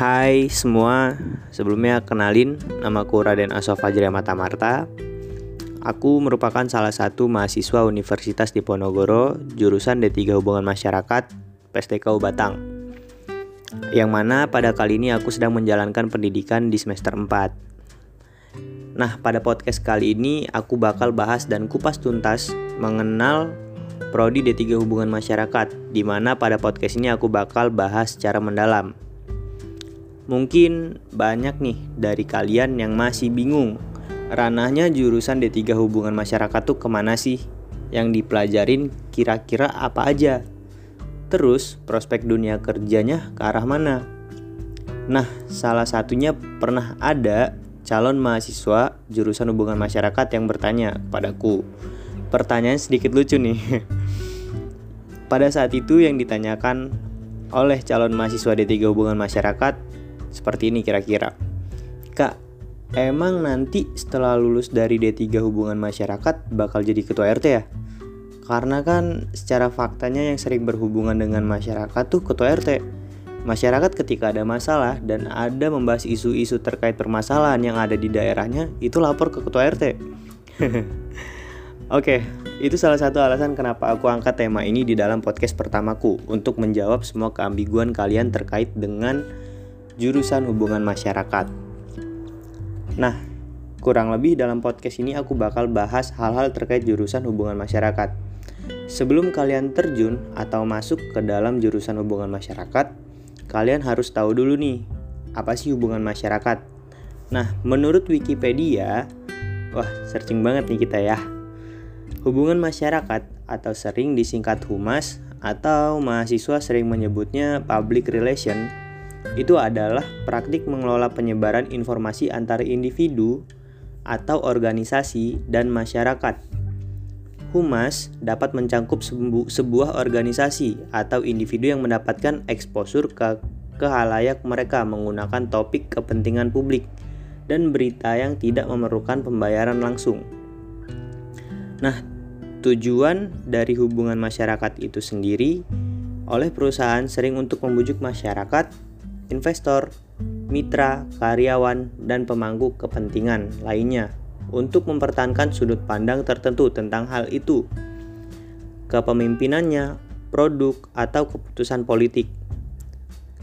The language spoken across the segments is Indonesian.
Hai semua, sebelumnya kenalin namaku Raden Asof Fajri Mata Marta. Aku merupakan salah satu mahasiswa Universitas Diponegoro jurusan D3 Hubungan Masyarakat PSTKU Batang. Yang mana pada kali ini aku sedang menjalankan pendidikan di semester 4. Nah, pada podcast kali ini aku bakal bahas dan kupas tuntas mengenal Prodi D3 Hubungan Masyarakat, di mana pada podcast ini aku bakal bahas secara mendalam. Mungkin banyak nih dari kalian yang masih bingung, ranahnya jurusan D3 Hubungan Masyarakat tuh ke mana sih? Yang dipelajarin kira-kira apa aja? Terus prospek dunia kerjanya ke arah mana? Nah, salah satunya pernah ada calon mahasiswa jurusan hubungan masyarakat yang bertanya kepadaku. Pertanyaan sedikit lucu nih. Pada saat itu yang ditanyakan oleh calon mahasiswa D3 Hubungan Masyarakat seperti ini kira-kira. Kak, emang nanti setelah lulus dari D3 Hubungan Masyarakat bakal jadi ketua RT ya? Karena kan secara faktanya yang sering berhubungan dengan masyarakat tuh ketua RT. Masyarakat ketika ada masalah dan ada membahas isu-isu terkait permasalahan yang ada di daerahnya, itu lapor ke ketua RT. Oke, itu salah satu alasan kenapa aku angkat tema ini di dalam podcast pertamaku untuk menjawab semua keambiguan kalian terkait dengan jurusan hubungan masyarakat. Nah, kurang lebih dalam podcast ini aku bakal bahas hal-hal terkait jurusan hubungan masyarakat. Sebelum kalian terjun atau masuk ke dalam jurusan hubungan masyarakat, kalian harus tahu dulu nih, apa sih hubungan masyarakat? Nah, menurut Wikipedia, wah searching banget nih kita ya Hubungan masyarakat atau sering disingkat humas atau mahasiswa sering menyebutnya public relation itu adalah praktik mengelola penyebaran informasi antara individu atau organisasi dan masyarakat. Humas dapat mencangkup sebuah organisasi atau individu yang mendapatkan eksposur ke kehalayak mereka menggunakan topik kepentingan publik dan berita yang tidak memerlukan pembayaran langsung. Nah, tujuan dari hubungan masyarakat itu sendiri oleh perusahaan sering untuk membujuk masyarakat, investor, mitra, karyawan, dan pemangku kepentingan lainnya untuk mempertahankan sudut pandang tertentu tentang hal itu, kepemimpinannya, produk, atau keputusan politik.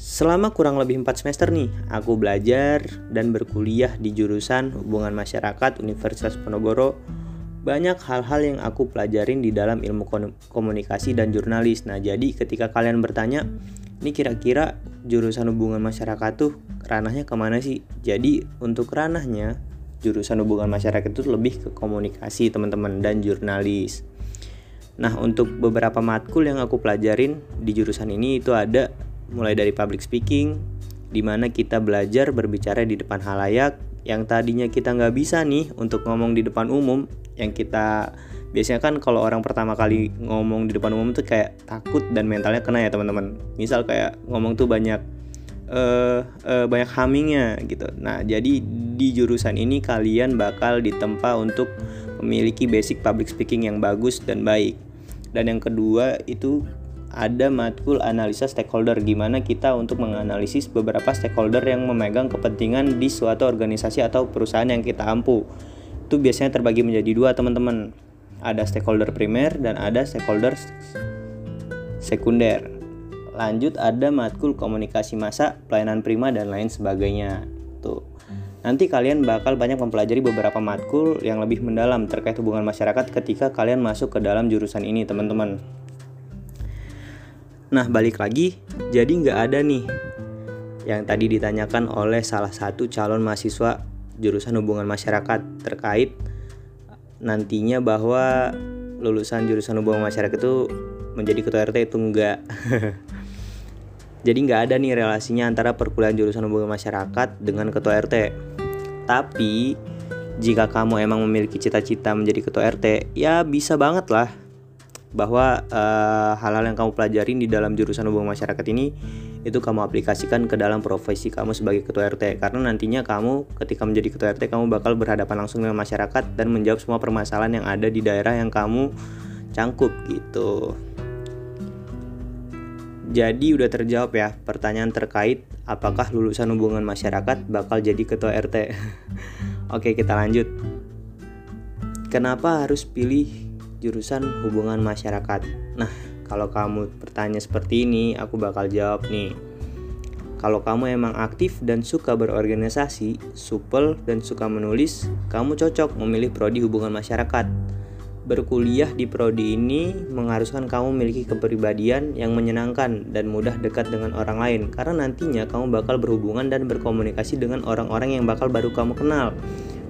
Selama kurang lebih 4 semester nih, aku belajar dan berkuliah di jurusan Hubungan Masyarakat Universitas Ponorogo banyak hal-hal yang aku pelajarin di dalam ilmu komunikasi dan jurnalis. Nah, jadi ketika kalian bertanya, ini kira-kira jurusan hubungan masyarakat tuh ranahnya ke mana sih? Jadi untuk ranahnya jurusan hubungan masyarakat itu lebih ke komunikasi teman-teman dan jurnalis. Nah, untuk beberapa matkul yang aku pelajarin di jurusan ini itu ada mulai dari public speaking, di mana kita belajar berbicara di depan halayak yang tadinya kita nggak bisa nih untuk ngomong di depan umum yang kita biasanya kan kalau orang pertama kali ngomong di depan umum tuh kayak takut dan mentalnya kena ya teman-teman. Misal kayak ngomong tuh banyak uh, uh, banyak hamingnya gitu. Nah jadi di jurusan ini kalian bakal ditempa untuk memiliki basic public speaking yang bagus dan baik. Dan yang kedua itu ada matkul analisa stakeholder gimana kita untuk menganalisis beberapa stakeholder yang memegang kepentingan di suatu organisasi atau perusahaan yang kita ampu. Itu biasanya terbagi menjadi dua teman-teman ada stakeholder primer dan ada stakeholder sekunder. Lanjut ada matkul komunikasi masa pelayanan prima dan lain sebagainya. Tuh. Nanti kalian bakal banyak mempelajari beberapa matkul yang lebih mendalam terkait hubungan masyarakat ketika kalian masuk ke dalam jurusan ini teman-teman. Nah balik lagi jadi nggak ada nih yang tadi ditanyakan oleh salah satu calon mahasiswa jurusan hubungan masyarakat terkait nantinya bahwa lulusan jurusan hubungan masyarakat itu menjadi ketua RT itu enggak. Jadi nggak ada nih relasinya antara perkuliahan jurusan hubungan masyarakat dengan ketua RT. Tapi jika kamu emang memiliki cita-cita menjadi ketua RT, ya bisa banget lah bahwa eh, hal-hal yang kamu pelajarin di dalam jurusan hubungan masyarakat ini itu kamu aplikasikan ke dalam profesi kamu sebagai ketua RT karena nantinya kamu ketika menjadi ketua RT kamu bakal berhadapan langsung dengan masyarakat dan menjawab semua permasalahan yang ada di daerah yang kamu cangkup gitu. Jadi udah terjawab ya pertanyaan terkait apakah lulusan hubungan masyarakat bakal jadi ketua RT? Oke, kita lanjut. Kenapa harus pilih jurusan hubungan masyarakat? Nah, kalau kamu bertanya seperti ini, aku bakal jawab nih. Kalau kamu emang aktif dan suka berorganisasi, supel dan suka menulis, kamu cocok memilih prodi hubungan masyarakat Berkuliah di prodi ini mengharuskan kamu memiliki kepribadian yang menyenangkan dan mudah dekat dengan orang lain karena nantinya kamu bakal berhubungan dan berkomunikasi dengan orang-orang yang bakal baru kamu kenal.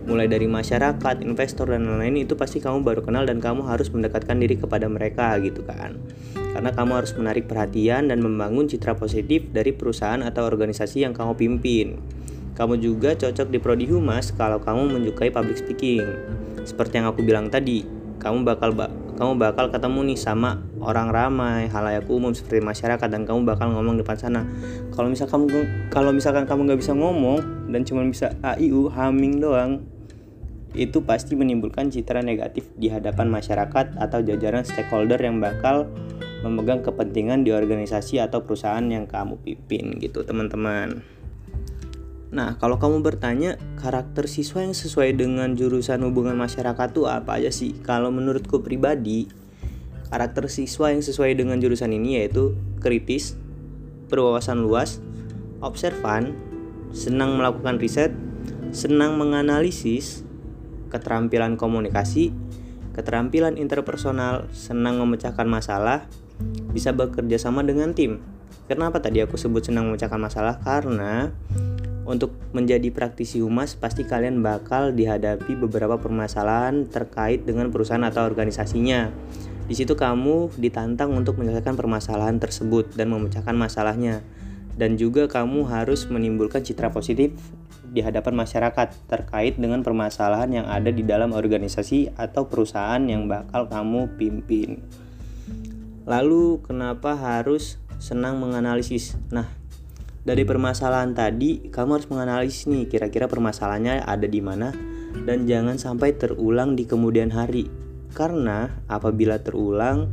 Mulai dari masyarakat, investor dan lain-lain itu pasti kamu baru kenal dan kamu harus mendekatkan diri kepada mereka gitu kan. Karena kamu harus menarik perhatian dan membangun citra positif dari perusahaan atau organisasi yang kamu pimpin. Kamu juga cocok di prodi humas kalau kamu menyukai public speaking. Seperti yang aku bilang tadi, kamu bakal ba kamu bakal ketemu nih sama orang ramai halayak umum seperti masyarakat dan kamu bakal ngomong depan sana kalau misal kamu kalau misalkan kamu nggak bisa ngomong dan cuma bisa aiu humming doang itu pasti menimbulkan citra negatif di hadapan masyarakat atau jajaran stakeholder yang bakal memegang kepentingan di organisasi atau perusahaan yang kamu pimpin gitu teman-teman. Nah, kalau kamu bertanya karakter siswa yang sesuai dengan jurusan hubungan masyarakat itu apa aja sih? Kalau menurutku pribadi, karakter siswa yang sesuai dengan jurusan ini yaitu kritis, berwawasan luas, observan, senang melakukan riset, senang menganalisis, keterampilan komunikasi, keterampilan interpersonal, senang memecahkan masalah, bisa bekerja sama dengan tim. Kenapa tadi aku sebut senang memecahkan masalah? Karena untuk menjadi praktisi humas, pasti kalian bakal dihadapi beberapa permasalahan terkait dengan perusahaan atau organisasinya. Di situ kamu ditantang untuk menyelesaikan permasalahan tersebut dan memecahkan masalahnya. Dan juga kamu harus menimbulkan citra positif di hadapan masyarakat terkait dengan permasalahan yang ada di dalam organisasi atau perusahaan yang bakal kamu pimpin. Lalu, kenapa harus senang menganalisis? Nah, dari permasalahan tadi kamu harus menganalisis nih kira-kira permasalahannya ada di mana dan jangan sampai terulang di kemudian hari karena apabila terulang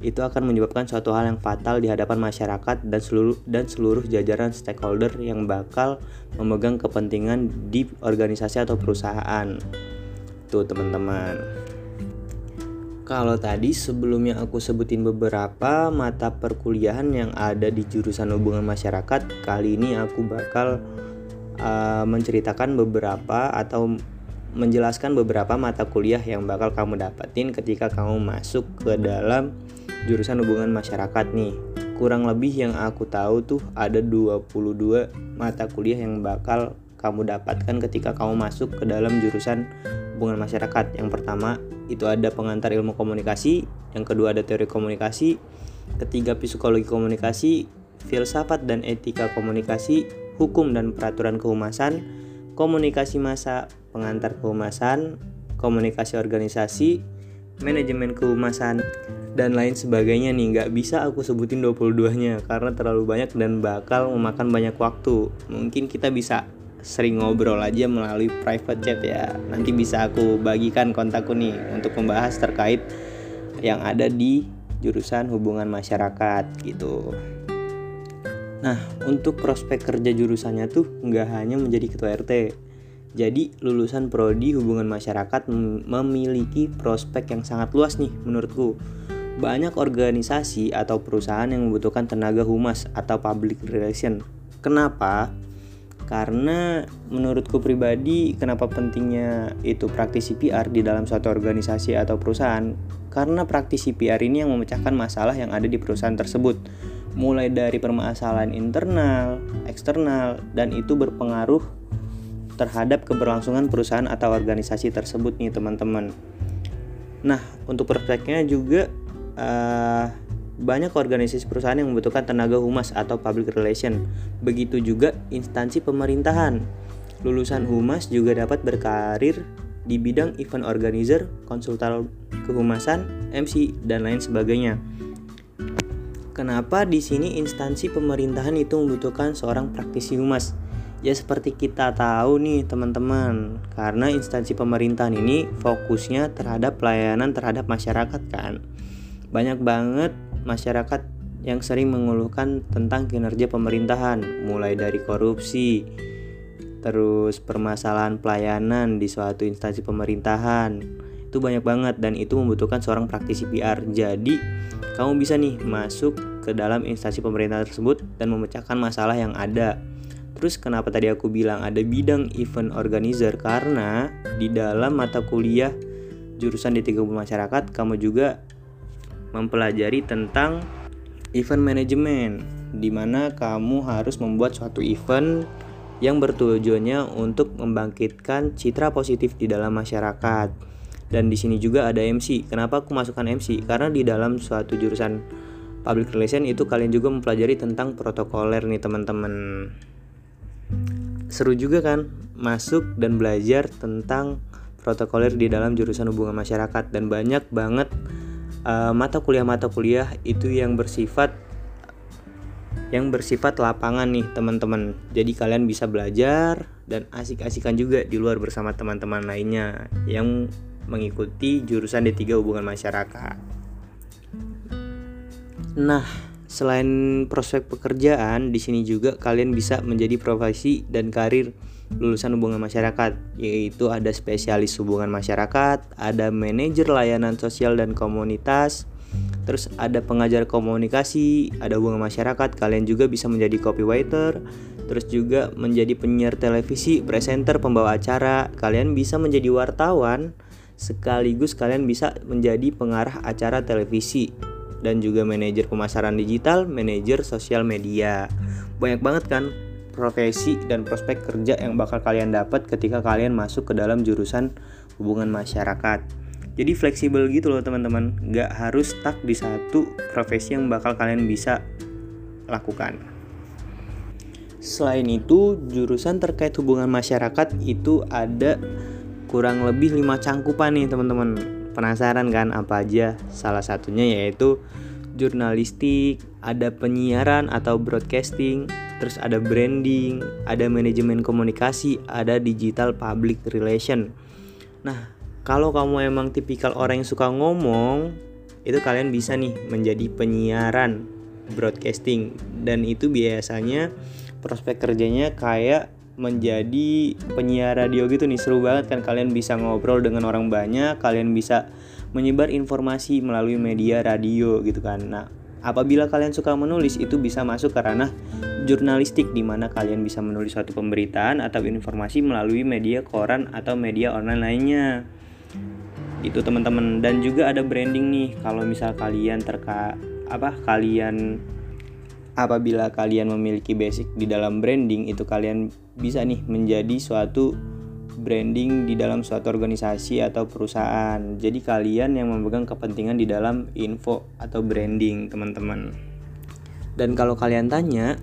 itu akan menyebabkan suatu hal yang fatal di hadapan masyarakat dan seluruh dan seluruh jajaran stakeholder yang bakal memegang kepentingan di organisasi atau perusahaan. Tuh teman-teman. Kalau tadi sebelumnya aku sebutin beberapa mata perkuliahan yang ada di jurusan hubungan masyarakat, kali ini aku bakal uh, menceritakan beberapa atau menjelaskan beberapa mata kuliah yang bakal kamu dapetin ketika kamu masuk ke dalam jurusan hubungan masyarakat nih. Kurang lebih yang aku tahu tuh ada 22 mata kuliah yang bakal kamu dapatkan ketika kamu masuk ke dalam jurusan hubungan masyarakat. Yang pertama itu ada pengantar ilmu komunikasi, yang kedua ada teori komunikasi, ketiga psikologi komunikasi, filsafat dan etika komunikasi, hukum dan peraturan kehumasan, komunikasi masa, pengantar kehumasan, komunikasi organisasi, manajemen kehumasan, dan lain sebagainya nih nggak bisa aku sebutin 22 nya karena terlalu banyak dan bakal memakan banyak waktu mungkin kita bisa sering ngobrol aja melalui private chat ya. Nanti bisa aku bagikan kontakku nih untuk membahas terkait yang ada di jurusan hubungan masyarakat gitu. Nah, untuk prospek kerja jurusannya tuh nggak hanya menjadi ketua RT. Jadi, lulusan prodi hubungan masyarakat memiliki prospek yang sangat luas nih menurutku. Banyak organisasi atau perusahaan yang membutuhkan tenaga humas atau public relation. Kenapa? karena menurutku pribadi kenapa pentingnya itu praktisi PR di dalam suatu organisasi atau perusahaan karena praktisi PR ini yang memecahkan masalah yang ada di perusahaan tersebut mulai dari permasalahan internal, eksternal dan itu berpengaruh terhadap keberlangsungan perusahaan atau organisasi tersebut nih teman-teman. Nah, untuk prospeknya juga uh, banyak organisasi perusahaan yang membutuhkan tenaga humas atau public relation. Begitu juga instansi pemerintahan. Lulusan humas juga dapat berkarir di bidang event organizer, konsultan kehumasan, MC, dan lain sebagainya. Kenapa di sini instansi pemerintahan itu membutuhkan seorang praktisi humas? Ya seperti kita tahu nih teman-teman, karena instansi pemerintahan ini fokusnya terhadap pelayanan terhadap masyarakat kan. Banyak banget masyarakat yang sering mengeluhkan tentang kinerja pemerintahan, mulai dari korupsi, terus permasalahan pelayanan di suatu instansi pemerintahan. Itu banyak banget dan itu membutuhkan seorang praktisi PR. Jadi, kamu bisa nih masuk ke dalam instansi pemerintahan tersebut dan memecahkan masalah yang ada. Terus kenapa tadi aku bilang ada bidang event organizer karena di dalam mata kuliah jurusan di tiga masyarakat kamu juga mempelajari tentang event management di mana kamu harus membuat suatu event yang bertujuannya untuk membangkitkan citra positif di dalam masyarakat. Dan di sini juga ada MC. Kenapa aku masukkan MC? Karena di dalam suatu jurusan public relation itu kalian juga mempelajari tentang protokoler nih teman-teman. Seru juga kan masuk dan belajar tentang protokoler di dalam jurusan hubungan masyarakat dan banyak banget uh, mata kuliah-mata kuliah itu yang bersifat yang bersifat lapangan nih teman-teman. Jadi kalian bisa belajar dan asik-asikan juga di luar bersama teman-teman lainnya yang mengikuti jurusan D3 Hubungan Masyarakat. Nah, selain prospek pekerjaan, di sini juga kalian bisa menjadi profesi dan karir lulusan hubungan masyarakat, yaitu ada spesialis hubungan masyarakat, ada manajer layanan sosial dan komunitas, terus ada pengajar komunikasi, ada hubungan masyarakat, kalian juga bisa menjadi copywriter, terus juga menjadi penyiar televisi, presenter, pembawa acara, kalian bisa menjadi wartawan, sekaligus kalian bisa menjadi pengarah acara televisi dan juga manajer pemasaran digital, manajer sosial media. Banyak banget kan profesi dan prospek kerja yang bakal kalian dapat ketika kalian masuk ke dalam jurusan hubungan masyarakat. Jadi fleksibel gitu loh teman-teman, nggak harus stuck di satu profesi yang bakal kalian bisa lakukan. Selain itu, jurusan terkait hubungan masyarakat itu ada kurang lebih 5 cangkupan nih teman-teman. Penasaran kan apa aja? Salah satunya yaitu jurnalistik, ada penyiaran atau broadcasting, terus ada branding, ada manajemen komunikasi, ada digital public relation. Nah, kalau kamu emang tipikal orang yang suka ngomong, itu kalian bisa nih menjadi penyiaran broadcasting dan itu biasanya prospek kerjanya kayak menjadi penyiar radio gitu nih seru banget kan kalian bisa ngobrol dengan orang banyak kalian bisa menyebar informasi melalui media radio gitu kan nah Apabila kalian suka menulis, itu bisa masuk ke ranah jurnalistik di mana kalian bisa menulis suatu pemberitaan atau informasi melalui media koran atau media online lainnya. Itu teman-teman dan juga ada branding nih. Kalau misal kalian terka apa kalian apabila kalian memiliki basic di dalam branding itu kalian bisa nih menjadi suatu branding di dalam suatu organisasi atau perusahaan. Jadi kalian yang memegang kepentingan di dalam info atau branding, teman-teman. Dan kalau kalian tanya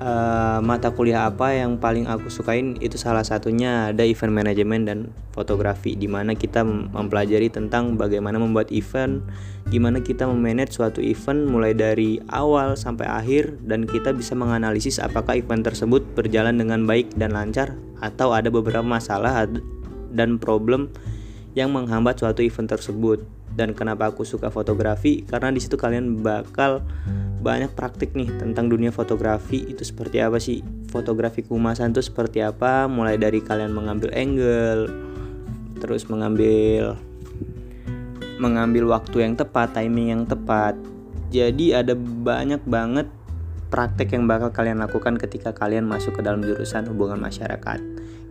uh, mata kuliah apa yang paling aku sukain itu salah satunya ada event management dan fotografi di mana kita mempelajari tentang bagaimana membuat event, gimana kita memanage suatu event mulai dari awal sampai akhir dan kita bisa menganalisis apakah event tersebut berjalan dengan baik dan lancar atau ada beberapa masalah dan problem yang menghambat suatu event tersebut. Dan kenapa aku suka fotografi? Karena di situ kalian bakal banyak praktik nih tentang dunia fotografi itu seperti apa sih? Fotografi kemasan itu seperti apa? Mulai dari kalian mengambil angle, terus mengambil mengambil waktu yang tepat, timing yang tepat. Jadi ada banyak banget praktek yang bakal kalian lakukan ketika kalian masuk ke dalam jurusan hubungan masyarakat.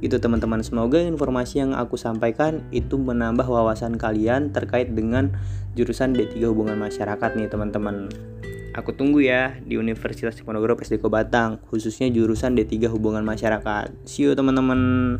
Itu teman-teman, semoga informasi yang aku sampaikan itu menambah wawasan kalian terkait dengan jurusan D3 hubungan masyarakat nih teman-teman. Aku tunggu ya di Universitas Diponegoro PSDK Batang, khususnya jurusan D3 hubungan masyarakat. See you teman-teman.